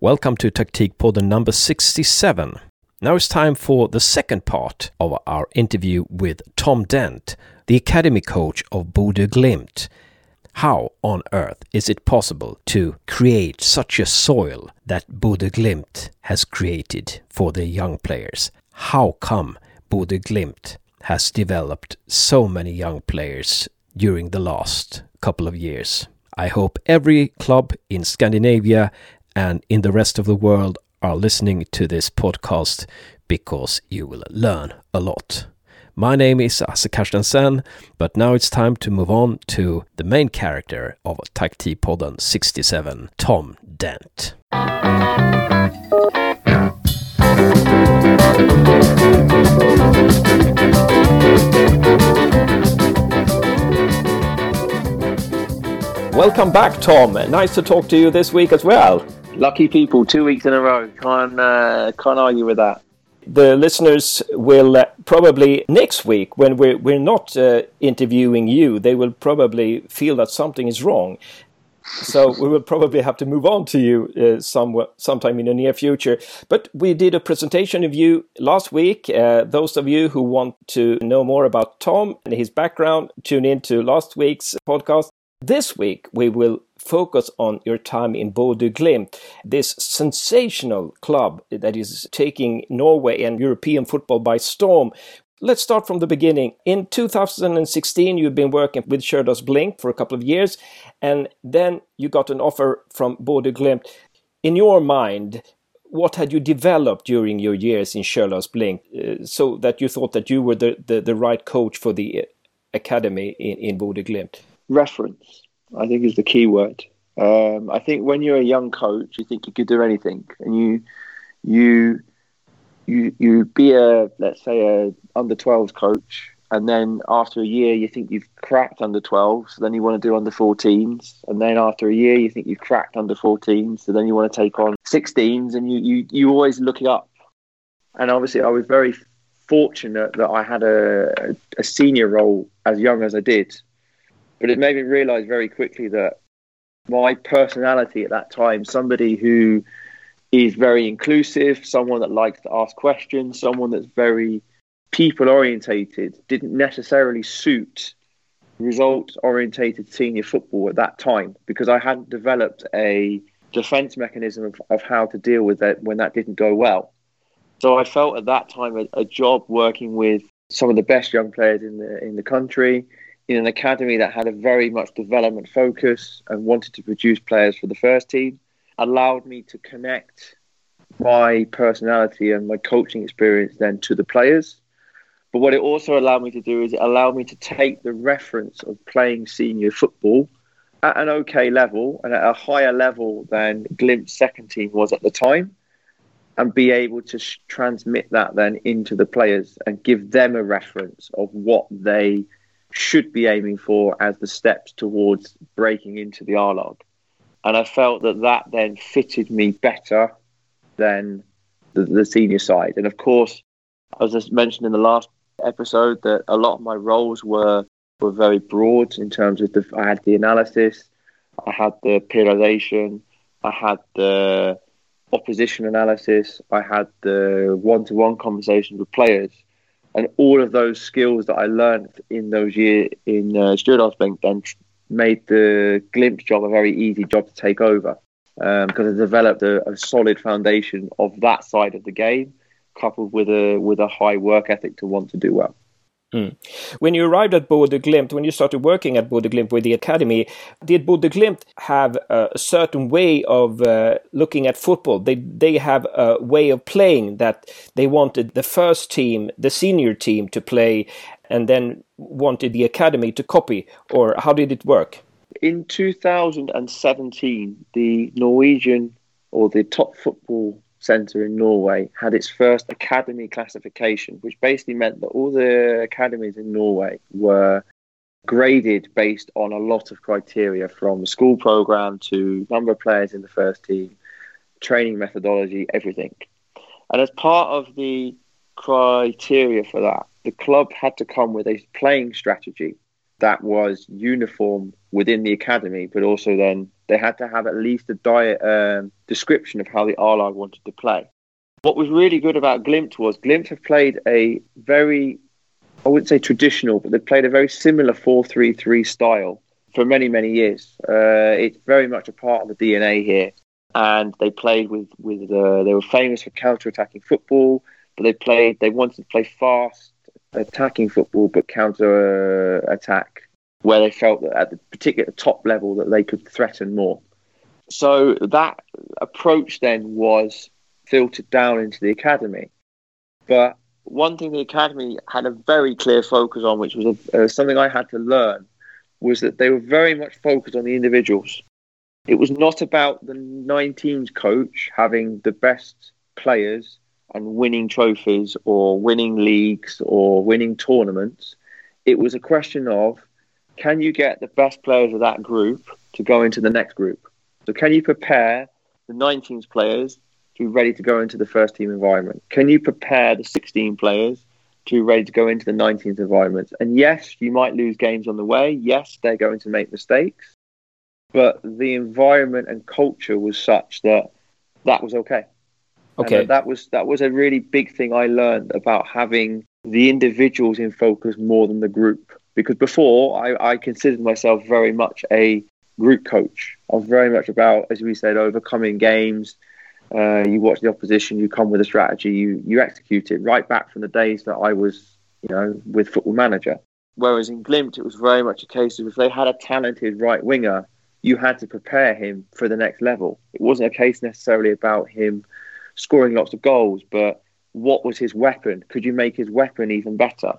Welcome to Taktikpodden number 67. Now it's time for the second part of our interview with Tom Dent, the academy coach of Bodø Glimt. How on earth is it possible to create such a soil that Bodø Glimt has created for the young players? How come Bodø Glimt has developed so many young players during the last couple of years? I hope every club in Scandinavia and in the rest of the world are listening to this podcast because you will learn a lot. My name is Asse Carstensen, but now it's time to move on to the main character of Taktikpodden 67, Tom Dent. Welcome back, Tom. Nice to talk to you this week as well. Lucky people, two weeks in a row. Can't uh, can't argue with that. The listeners will uh, probably next week, when we're we're not uh, interviewing you, they will probably feel that something is wrong. So we will probably have to move on to you uh, sometime in the near future. But we did a presentation of you last week. Uh, those of you who want to know more about Tom and his background, tune in to last week's podcast. This week, we will focus on your time in Bodø Glimt, this sensational club that is taking Norway and European football by storm. Let's start from the beginning. In 2016, you've been working with Stjørdals Blink for a couple of years, and then you got an offer from Bodø Glimt. In your mind, what had you developed during your years in Stjørdals Blink uh, so that you thought that you were the, the, the right coach for the academy in, in Bodø Glimt? reference, I think, is the key word. Um, I think when you're a young coach, you think you could do anything, and you you you you be a let's say a under 12s coach, and then after a year you think you've cracked under 12s, so then you want to do under 14s, and then after a year you think you've cracked under 14s, so then you want to take on 16s, and you you you always looking up. And obviously, I was very fortunate that I had a, a senior role as young as I did but it made me realize very quickly that my personality at that time, somebody who is very inclusive, someone that likes to ask questions, someone that's very people orientated, didn't necessarily suit result orientated senior football at that time because I hadn't developed a defense mechanism of, of how to deal with that when that didn't go well. So I felt at that time a, a job working with some of the best young players in the in the country in an academy that had a very much development focus and wanted to produce players for the first team allowed me to connect my personality and my coaching experience then to the players. But what it also allowed me to do is it allowed me to take the reference of playing senior football at an okay level and at a higher level than Glimt's second team was at the time and be able to sh- transmit that then into the players and give them a reference of what they should be aiming for as the steps towards breaking into the A-lag. And I felt that that then fitted me better than the, the senior side. And of course, as I mentioned in the last episode, that a lot of my roles were were very broad in terms of the, I had the analysis, I had the periodization, I had the opposition analysis, I had the one to one conversations with players and all of those skills that I learned in those years in uh, Stjørdalsblink then made the Glimt job a very easy job to take over um, because I developed a, a, solid foundation of that side of the game, coupled with a with a high work ethic to want to do well. Mm. When you arrived at Bodø Glimt, when you started working at Bodø Glimt with the academy, did Bodø Glimt have a certain way of uh, looking at football? They they have a way of playing that they wanted the first team, the senior team, to play, and then wanted the academy to copy. Or how did it work? In 2017, the Norwegian or the top football centre in Norway had its first academy classification, which basically meant that all the academies in Norway were graded based on a lot of criteria from the school program to number of players in the first team, training methodology, everything. And as part of the criteria for that, the club had to come with a playing strategy that was uniform within the academy, but also then They had to have at least a diet um, description of how the R wanted to play. What was really good about Glimt was Glimt have played a very, I wouldn't say traditional, but they played a very similar 4 3 3 style for many, many years. Uh, it's very much a part of the DNA here. And they played with, with uh, they were famous for counter attacking football, but they played, they wanted to play fast, attacking football, but counter attack, where they felt that at the particular top level that they could threaten more. So that approach then was filtered down into the academy. But one thing the academy had a very clear focus on, which was a, uh, something I had to learn, was that they were very much focused on the individuals. It was not about the 19s coach having the best players and winning trophies or winning leagues or winning tournaments. It was a question of can you get the best players of that group to go into the next group? So, can you prepare the 19s players to be ready to go into the first team environment? Can you prepare the 16 players to be ready to go into the 19th environment? And yes, you might lose games on the way. Yes, they're going to make mistakes. But the environment and culture was such that that was okay. Okay. that was that was a really big thing I learned about having the individuals in focus more than the group. Because before I, I considered myself very much a group coach. I was very much about, as we said, overcoming games. Uh, you watch the opposition, you come with a strategy, you you execute it right back from the days that I was, you know, with Football Manager. Whereas in Glimt, it was very much a case of if they had a talented right winger, you had to prepare him for the next level. It wasn't a case necessarily about him scoring lots of goals, but what was his weapon? Could you make his weapon even better?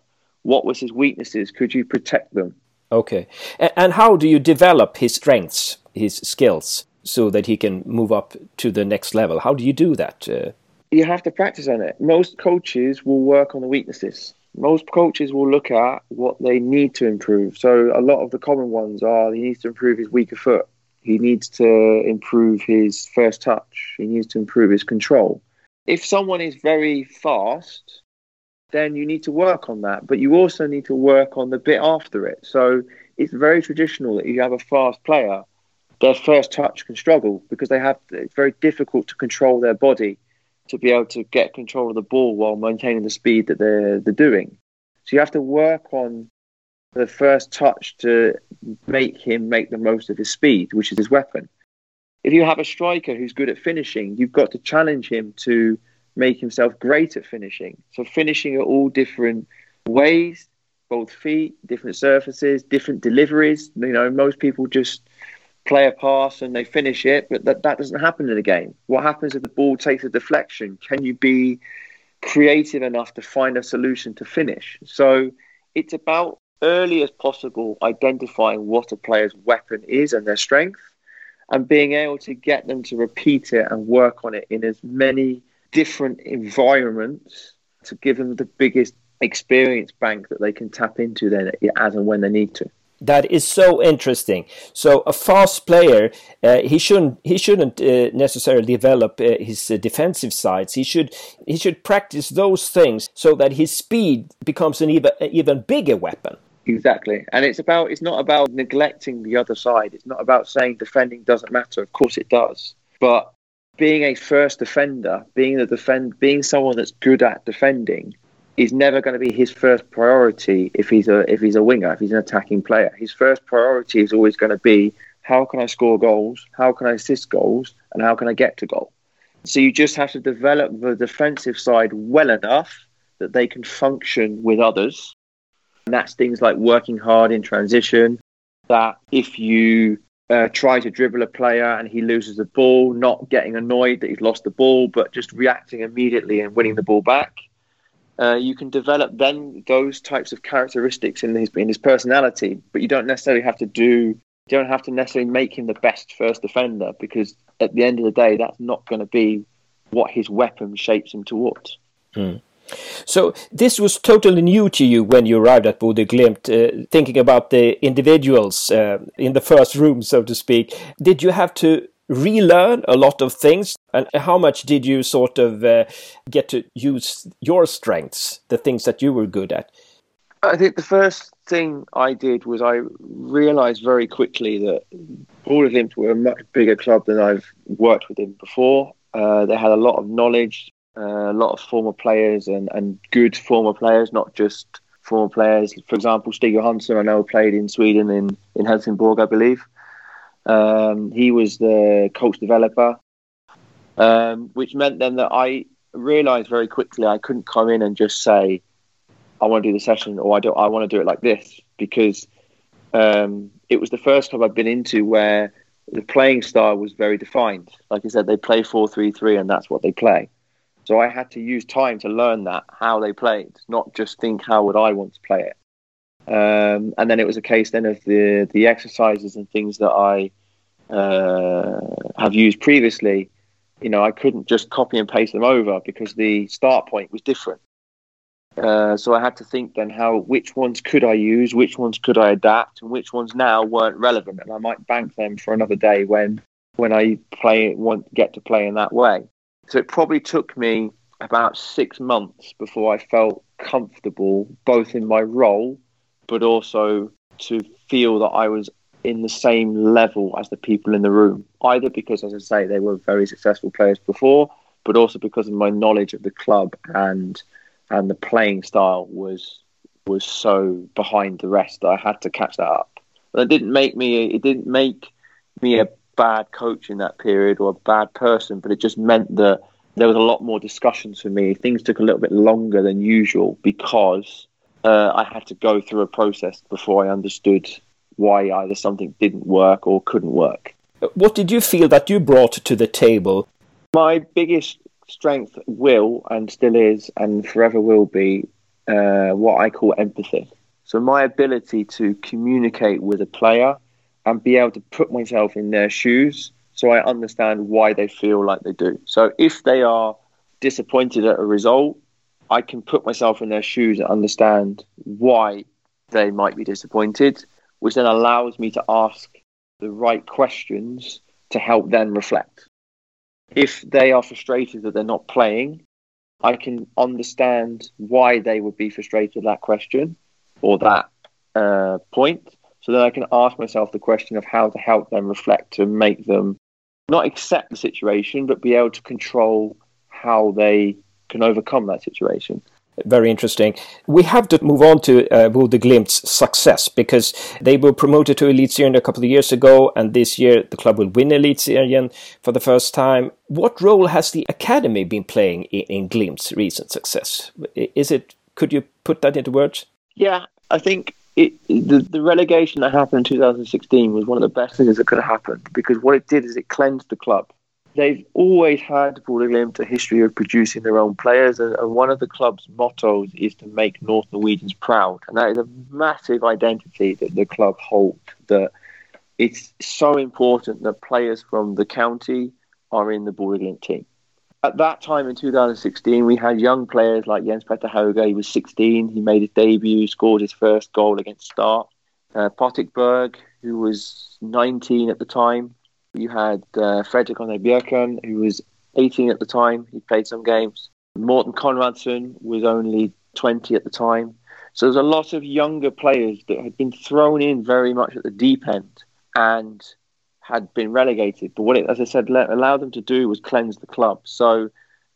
What was his weaknesses? Could you protect them? Okay. And how do you develop his strengths, his skills, so that he can move up to the next level? How do you do that? Uh... You have to practice on it. Most coaches will work on the weaknesses. Most coaches will look at what they need to improve. So a lot of the common ones are he needs to improve his weaker foot. He needs to improve his first touch. He needs to improve his control. If someone is very fast, then you need to work on that. But you also need to work on the bit after it. So it's very traditional that you have a fast player. Their first touch can struggle because they have it's very difficult to control their body to be able to get control of the ball while maintaining the speed that they're they're doing. So you have to work on the first touch to make him make the most of his speed, which is his weapon. If you have a striker who's good at finishing, you've got to challenge him to make himself great at finishing. So finishing at all different ways, both feet, different surfaces, different deliveries. You know, most people just play a pass and they finish it, but that, that doesn't happen in a game. What happens if the ball takes a deflection? Can you be creative enough to find a solution to finish? So it's about early as possible identifying what a player's weapon is and their strength and being able to get them to repeat it and work on it in as many different environments to give them the biggest experience bank that they can tap into then as and when they need to. That is so interesting. So a fast player, uh, he shouldn't he shouldn't uh, necessarily develop uh, his uh, defensive sides. He should he should practice those things so that his speed becomes an even even bigger weapon. Exactly. And it's about it's not about neglecting the other side. It's not about saying defending doesn't matter. Of course it does. But being a first defender, being the defend being someone that's good at defending is never going to be his first priority if he's a if he's a winger, if he's an attacking player. His first priority is always going to be how can I score goals, how can I assist goals, and how can I get to goal. So you just have to develop the defensive side well enough that they can function with others and that's things like working hard in transition. That if you uh, try to dribble a player and he loses the ball, not getting annoyed that he's lost the ball, but just reacting immediately and winning the ball back. Uh, you can develop then those types of characteristics in his in his personality, but you don't necessarily have to do. You don't have to necessarily make him the best first defender because at the end of the day, that's not going to be what his weapon shapes him towards. Mm. So this was totally new to you when you arrived at Bodø Glimt, uh, thinking about the individuals uh, in the first room, so to speak. Did you have to relearn a lot of things? And how much did you sort of uh, get to use your strengths, the things that you were good at? I think the first thing I did was I realised very quickly that Bodø/Glimt were a much bigger club than I've worked with them before. Uh, they had a lot of knowledge, a lot of former players and, and good former players, not just former players. For example, Stig Johansen, I know played in Sweden in, in Helsingborg, I believe. Um, he was the coach developer, um, which meant then that I realised very quickly I couldn't come in and just say, I want to do the session or I don't, I want to do it like this because um, it was the first club I've been into where the playing style was very defined. Like I said, they play four three three, and that's what they play. So I had to use time to learn that how they played, not just think how would I want to play it. Um, and then it was a case then of the the exercises and things that I uh, have used previously. You know, I couldn't just copy and paste them over because the start point was different. Uh, so I had to think then how which ones could I use, which ones could I adapt, and which ones now weren't relevant, and I might bank them for another day when when I play want get to play in that way. So it probably took me about six months before I felt comfortable both in my role, but also to feel that I was in the same level as the people in the room. Either because, as I say, they were very successful players before, but also because of my knowledge of the club and and the playing style was was so behind the rest that I had to catch that up. It didn't make me it didn't make me a bad coach in that period or a bad person, but it just meant that there was a lot more discussions for me. Things took a little bit longer than usual because uh, I had to go through a process before I understood why either something didn't work or couldn't work. What did you feel that you brought to the table? My biggest strength will and still is and forever will be uh, what I call empathy. So my ability to communicate with a player and be able to put myself in their shoes so I understand why they feel like they do. So if they are disappointed at a result, I can put myself in their shoes and understand why they might be disappointed, which then allows me to ask the right questions to help them reflect if they are frustrated that they're not playing, I can understand why they would be frustrated at that question or that uh, point. So then I can ask myself the question of how to help them reflect to make them not accept the situation, but be able to control how they can overcome that situation very interesting. We have to move on to uh, Bodø Glimt's success because they were promoted to elite Eliteserien a couple of years ago, and this year the club will win Eliteserien for the first time. What role has the academy been playing in, in Glimt's recent success? Is it? Could you put that into words? Yeah, I think it, the, the relegation that happened in 2016 was one of the best things that could have happened because what it did is it cleansed the club they've always had a history of producing their own players, and, and, one of the club's mottos is to make North Norwegians proud, and that is a massive identity that the club hold. That it's so important that players from the county are in the Bodø/Glimt team. At that time in 2016, we had young players like Jens Petter Hauge. He was 16. He made his debut, scored his first goal against Start. Uh, who was 19 at the time, you had uh, Fredrik Bjørkan, who was 18 at the time. He played some games. Morten Konradsen was only 20 at the time. So there's a lot of younger players that had been thrown in very much at the deep end and had been relegated. But what it, as I said, let, allowed them to do was cleanse the club. So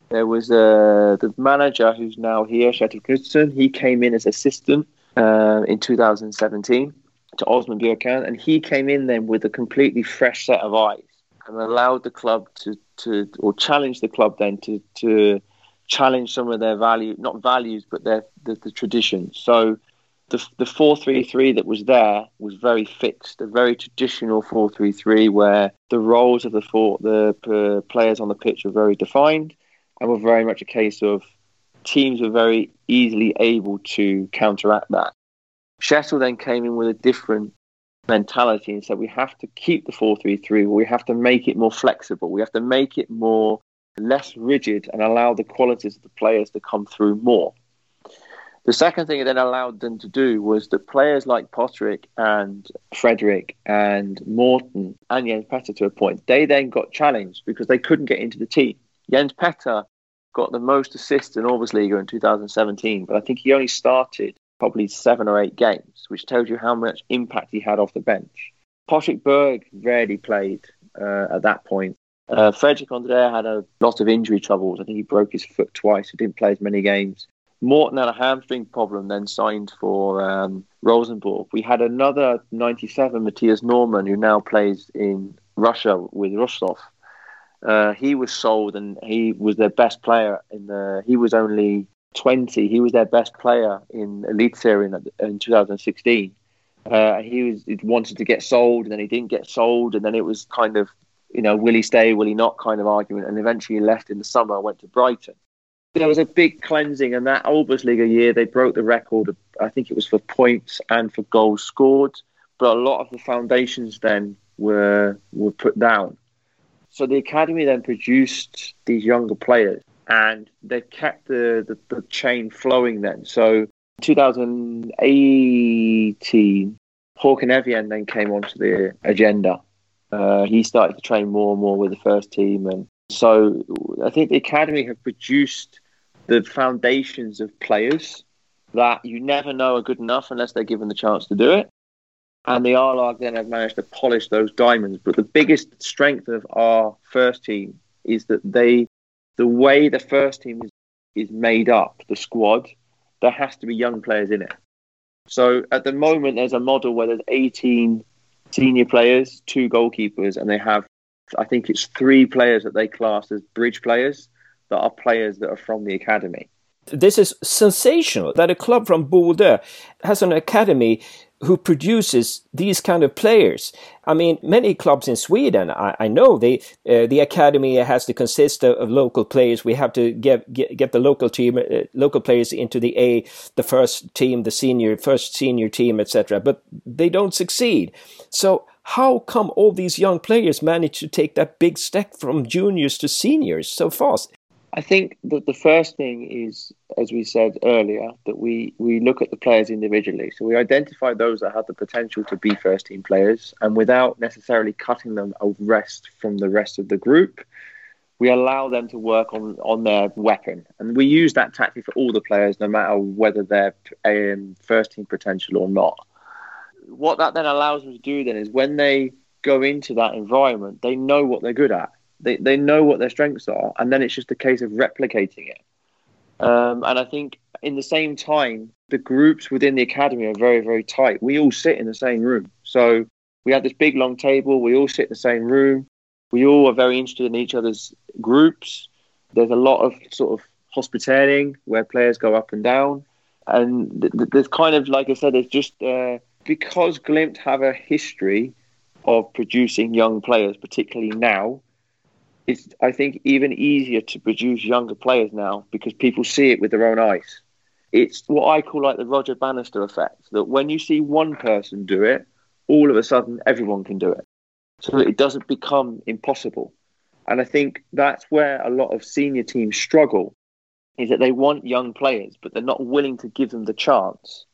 there was uh, the manager who's now here, Kjetil Knutsen. He came in as assistant uh, in 2017 to Aasmund Bjørkan, and he came in then with a completely fresh set of eyes and allowed the club to, to or challenge the club then to, to challenge some of their value, not values, but their the, the traditions. So the the four three three that was there was very fixed, a very traditional four three three where the roles of the four the uh, players on the pitch were very defined, and were very much a case of teams were very easily able to counteract that. Kjetil then came in with a different mentality and said we have to keep the 4-3-3 we have to make it more flexible we have to make it more less rigid and allow the qualities of the players to come through more the second thing it then allowed them to do was that players like Patrick and Frederick and Morten and Jens Petter to a point, they then got challenged because they couldn't get into the team. Jens Petter got the most assists in OBOS-liga in 2017, but I think he only started probably seven or eight games, which tells you how much impact he had off the bench. Patrick Berg rarely played uh, at that point. Uh, Frederik André had a lot of injury troubles. I think he broke his foot twice. He didn't play as many games. Morten had a hamstring problem, then signed for um, Rosenborg. We had another 97, Mathias Normann, who now plays in Russia with Rostov. Uh, he was sold and he was their best player in the. He was only 20. He was their best player in Elite Series in, in 2016. Uh, he was he wanted to get sold and then he didn't get sold and then it was kind of you know will he stay will he not kind of argument and eventually he left in the summer went to Brighton there was a big cleansing, and that OBOS-liga year they broke the record. I think it was for points and for goals scored, but a lot of the foundations then were were put down. So the academy then produced these younger players, and they kept the, the, the chain flowing. Then, so 2018, Håkon Evjen then came onto the agenda. Uh, he started to train more and more with the first team, and so I think the academy have produced the foundations of players that you never know are good enough unless they're given the chance to do it. And the A-Lag then have managed to polish those diamonds. But the biggest strength of our first team is that they, the way the first team is, is made up, the squad, there has to be young players in it. So at the moment, there's a model where there's 18 senior players, two goalkeepers, and they have, I think it's three players that they class as bridge players that are players that are from the academy. This is sensational that a club from Bodø has an academy who produces these kind of players. I mean, many clubs in Sweden, I, I know they, uh, the academy has to consist of, of, local players. We have to get get, get the local team, uh, local players into the A, the first team, the senior, first senior team, etc. But they don't succeed. So how come all these young players manage to take that big step from juniors to seniors so fast? I think that the first thing is, as we said earlier, that we, we look at the players individually. So we identify those that have the potential to be first team players, and without necessarily cutting them a rest from the rest of the group, we allow them to work on, on their weapon. And we use that tactic for all the players, no matter whether they're um, first team potential or not. What that then allows them to do then is when they go into that environment, they know what they're good at they, they know what their strengths are, and then it's just a case of replicating it. Um, and I think in the same time, the groups within the academy are very, very tight. We all sit in the same room. So we have this big long table. We all sit in the same room. We all are very interested in each other's groups. There's a lot of sort of hospitaling where players go up and down. And th- th- there's kind of, like I said, there's just uh, because Glimt have a history of producing young players, particularly now, it's I think even easier to produce younger players now because people see it with their own eyes. It's what I call like the Roger Bannister effect that when you see one person do it, all of a sudden everyone can do it. So that it doesn't become impossible. And I think that's where a lot of senior teams struggle is that they want young players, but they're not willing to give them the chance.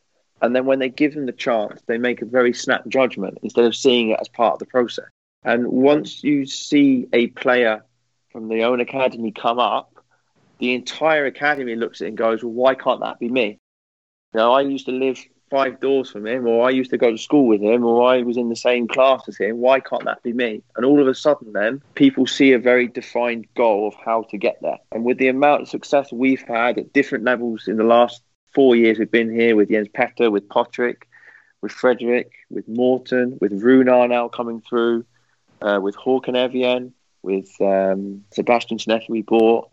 And then when they give them the chance, they make a very snap judgment instead of seeing it as part of the process. And once you see a player from the own academy come up, the entire academy looks at it and goes, Well, why can't that be me? Know, I used to live five doors from him, or I used to go to school with him, or I was in the same class as him. Why can't that be me? And all of a sudden, then people see a very defined goal of how to get there. And with the amount of success we've had at different levels in the last four years we've been here with Jens Petter, with Patrick, with Frederick, with Morten, with Runar now coming through, uh, with Håkon Evjen, with um, Sebastian Snecky we bought.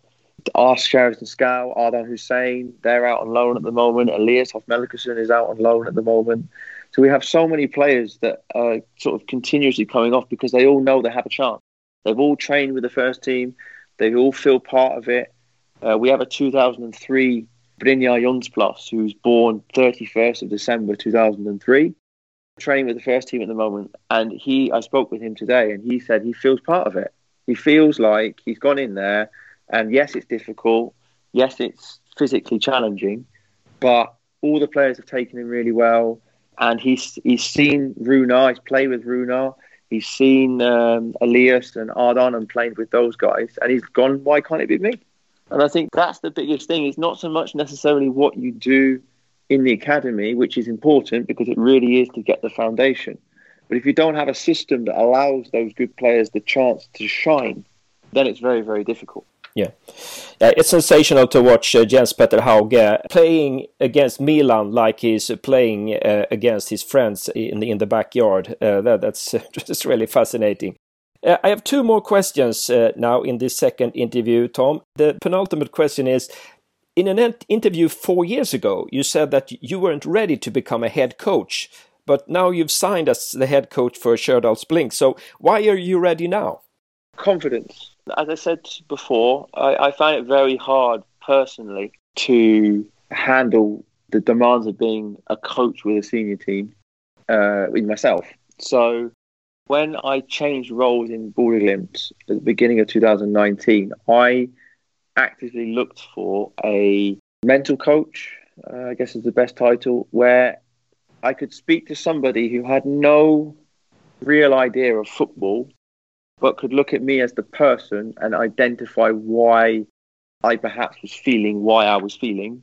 Our Sheridan Scow, Ardan Hussein, they're out on loan at the moment. Elias Hoff-Melkersen is out on loan at the moment. So we have so many players that are sort of continuously coming off because they all know they have a chance. They've all trained with the first team. They all feel part of it. Uh, we have a 2003 Brynjar Jonsplass, who's born 31st of December 2003 training with the first team at the moment, and he I spoke with him today, and he said he feels part of it. He feels like he's gone in there, and yes, it's difficult. Yes, it's physically challenging, but all the players have taken him really well, and he's he's seen Runar, he's played with Runar, he's seen um, Elias and Ardan and played with those guys, and he's gone. Why can't it be me? And I think that's the biggest thing. It's not so much necessarily what you do in the academy, which is important because it really is to get the foundation. But if you don't have a system that allows those good players the chance to shine, then it's very, very difficult. Yeah, uh, it's sensational to watch uh, Jens Petter Hauge playing against Milan like he's playing uh, against his friends in the, in the backyard. Uh, that, that's just really fascinating. Uh, I have two more questions uh, now in this second interview, Tom. The penultimate question is In an interview four years ago, you said that you weren't ready to become a head coach, but now you've signed as the head coach for Stjørdals Blink. So why are you ready now? Confidence as I said before, I, I find it very hard personally to handle the demands of being a coach with a senior team uh, in myself. So when I changed roles in Bodø/Glimt at the beginning of 2019, I actively looked for a mental coach, uh, I guess is the best title, where I could speak to somebody who had no real idea of football but could look at me as the person and identify why I perhaps was feeling why I was feeling,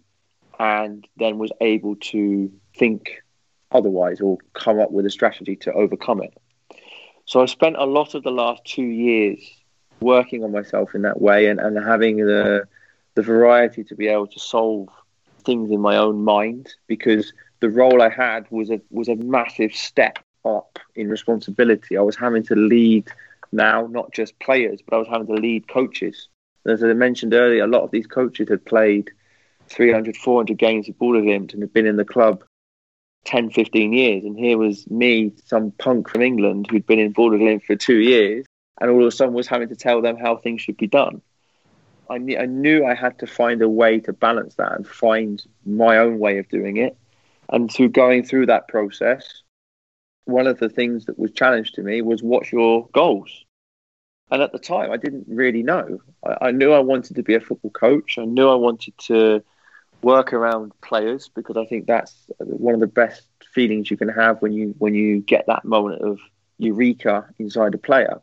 and then was able to think otherwise or come up with a strategy to overcome it. So I spent a lot of the last two years working on myself in that way and, and having the the variety to be able to solve things in my own mind because the role I had was a was a massive step up in responsibility. I was having to lead now, not just players, but I was having to lead coaches. As I mentioned earlier, a lot of these coaches had played 300, 400 games of Bodø/Glimt and had been in the club 10, 15 years. And here was me, some punk from England who'd been in Bodø/Glimt for two years, and all of a sudden was having to tell them how things should be done. I, knew, I knew I had to find a way to balance that and find my own way of doing it. And through going through that process, one of the things that was challenged to me was what's your goals? And at the time, I didn't really know. I, I, knew I wanted to be a football coach. I knew I wanted to work around players because I think that's one of the best feelings you can have when you when you get that moment of eureka inside a player.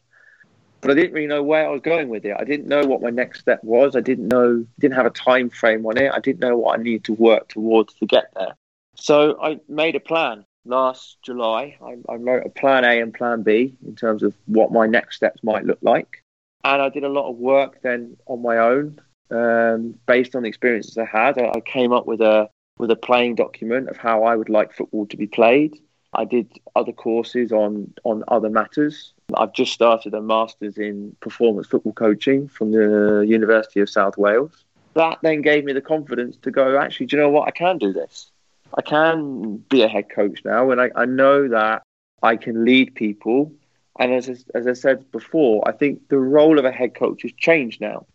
But I didn't really know where I was going with it. I didn't know what my next step was. I didn't know, didn't have a time frame on it. I didn't know what I needed to work towards to get there. So I made a plan last July, I, I, wrote a plan A and plan B in terms of what my next steps might look like. And I did a lot of work then on my own, um, based on the experiences I had. I, I came up with a with a playing document of how I would like football to be played. I did other courses on on other matters. I've just started a master's in performance football coaching from the University of South Wales. That then gave me the confidence to go, actually, do you know what? I can do this. I can be a head coach now, and I, I know that I can lead people. And as as I said before, I think the role of a head coach has changed now.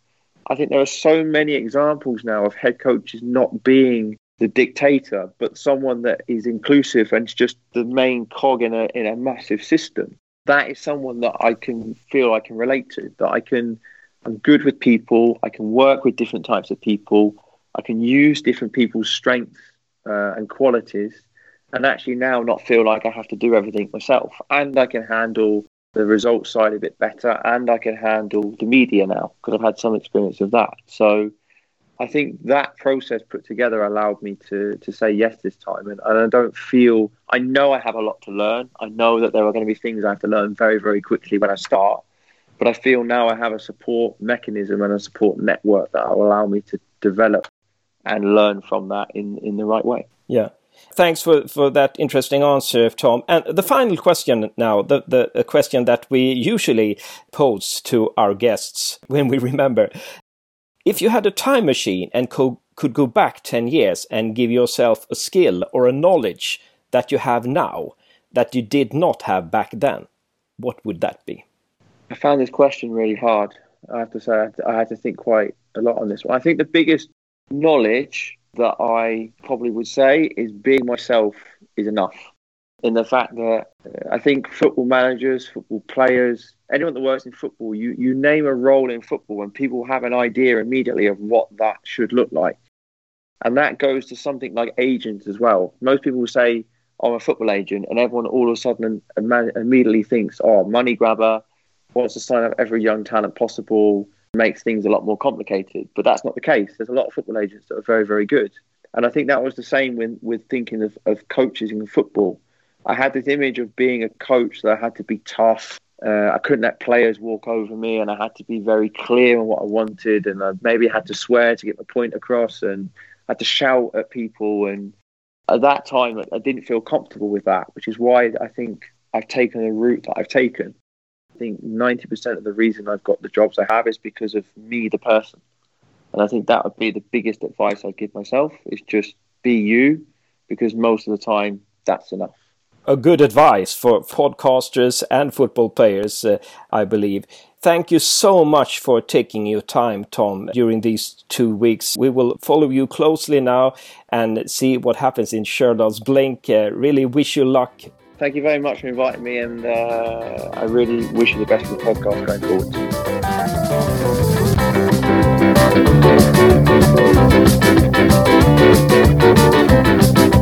I think there are so many examples now of head coaches not being the dictator, but someone that is inclusive and just the main cog in a in a massive system. That is someone that I can feel I can relate to. That I can, I'm good with people. I can work with different types of people. I can use different people's strengths uh, and qualities, and actually now not feel like I have to do everything myself. And I can handle the results side a bit better, and I can handle the media now because I've had some experience of that. So I think that process put together allowed me to to say yes this time, and, and I don't feel I know I have a lot to learn. I know that there are going to be things I have to learn very very quickly when I start, but I feel now I have a support mechanism and a support network that will allow me to develop and learn from that in, in the right way. Yeah. Thanks for, for that interesting answer, Tom. And the final question now, the, the question that we usually pose to our guests when we remember. If you had a time machine and co- could go back 10 years and give yourself a skill or a knowledge that you have now that you did not have back then, what would that be? I found this question really hard. I have to say, I had to think quite a lot on this one. I think the biggest knowledge that I probably would say is being myself is enough. In the fact that uh, I think football managers, football players, anyone that works in football, you, you name a role in football and people have an idea immediately of what that should look like. And that goes to something like agents as well. Most people say, I'm a football agent, and everyone all of a sudden immediately thinks, oh, money grabber, wants to sign up every young talent possible, makes things a lot more complicated. But that's not the case. There's a lot of football agents that are very, very good. And I think that was the same with, with thinking of, of coaches in football. I had this image of being a coach that I had to be tough. Uh, I couldn't let players walk over me, and I had to be very clear on what I wanted. And I maybe had to swear to get my point across, and I had to shout at people. And at that time, I didn't feel comfortable with that, which is why I think I've taken the route that I've taken. I think 90% of the reason I've got the jobs I have is because of me, the person. And I think that would be the biggest advice I'd give myself is just be you, because most of the time that's enough. A good advice for podcasters and football players, uh, I believe. Thank you so much for taking your time, Tom, during these two weeks. We will follow you closely now and see what happens in Stjørdals Blink. Uh, really wish you luck thank you very much for inviting me, and uh, I really wish you the best with the podcast going forward.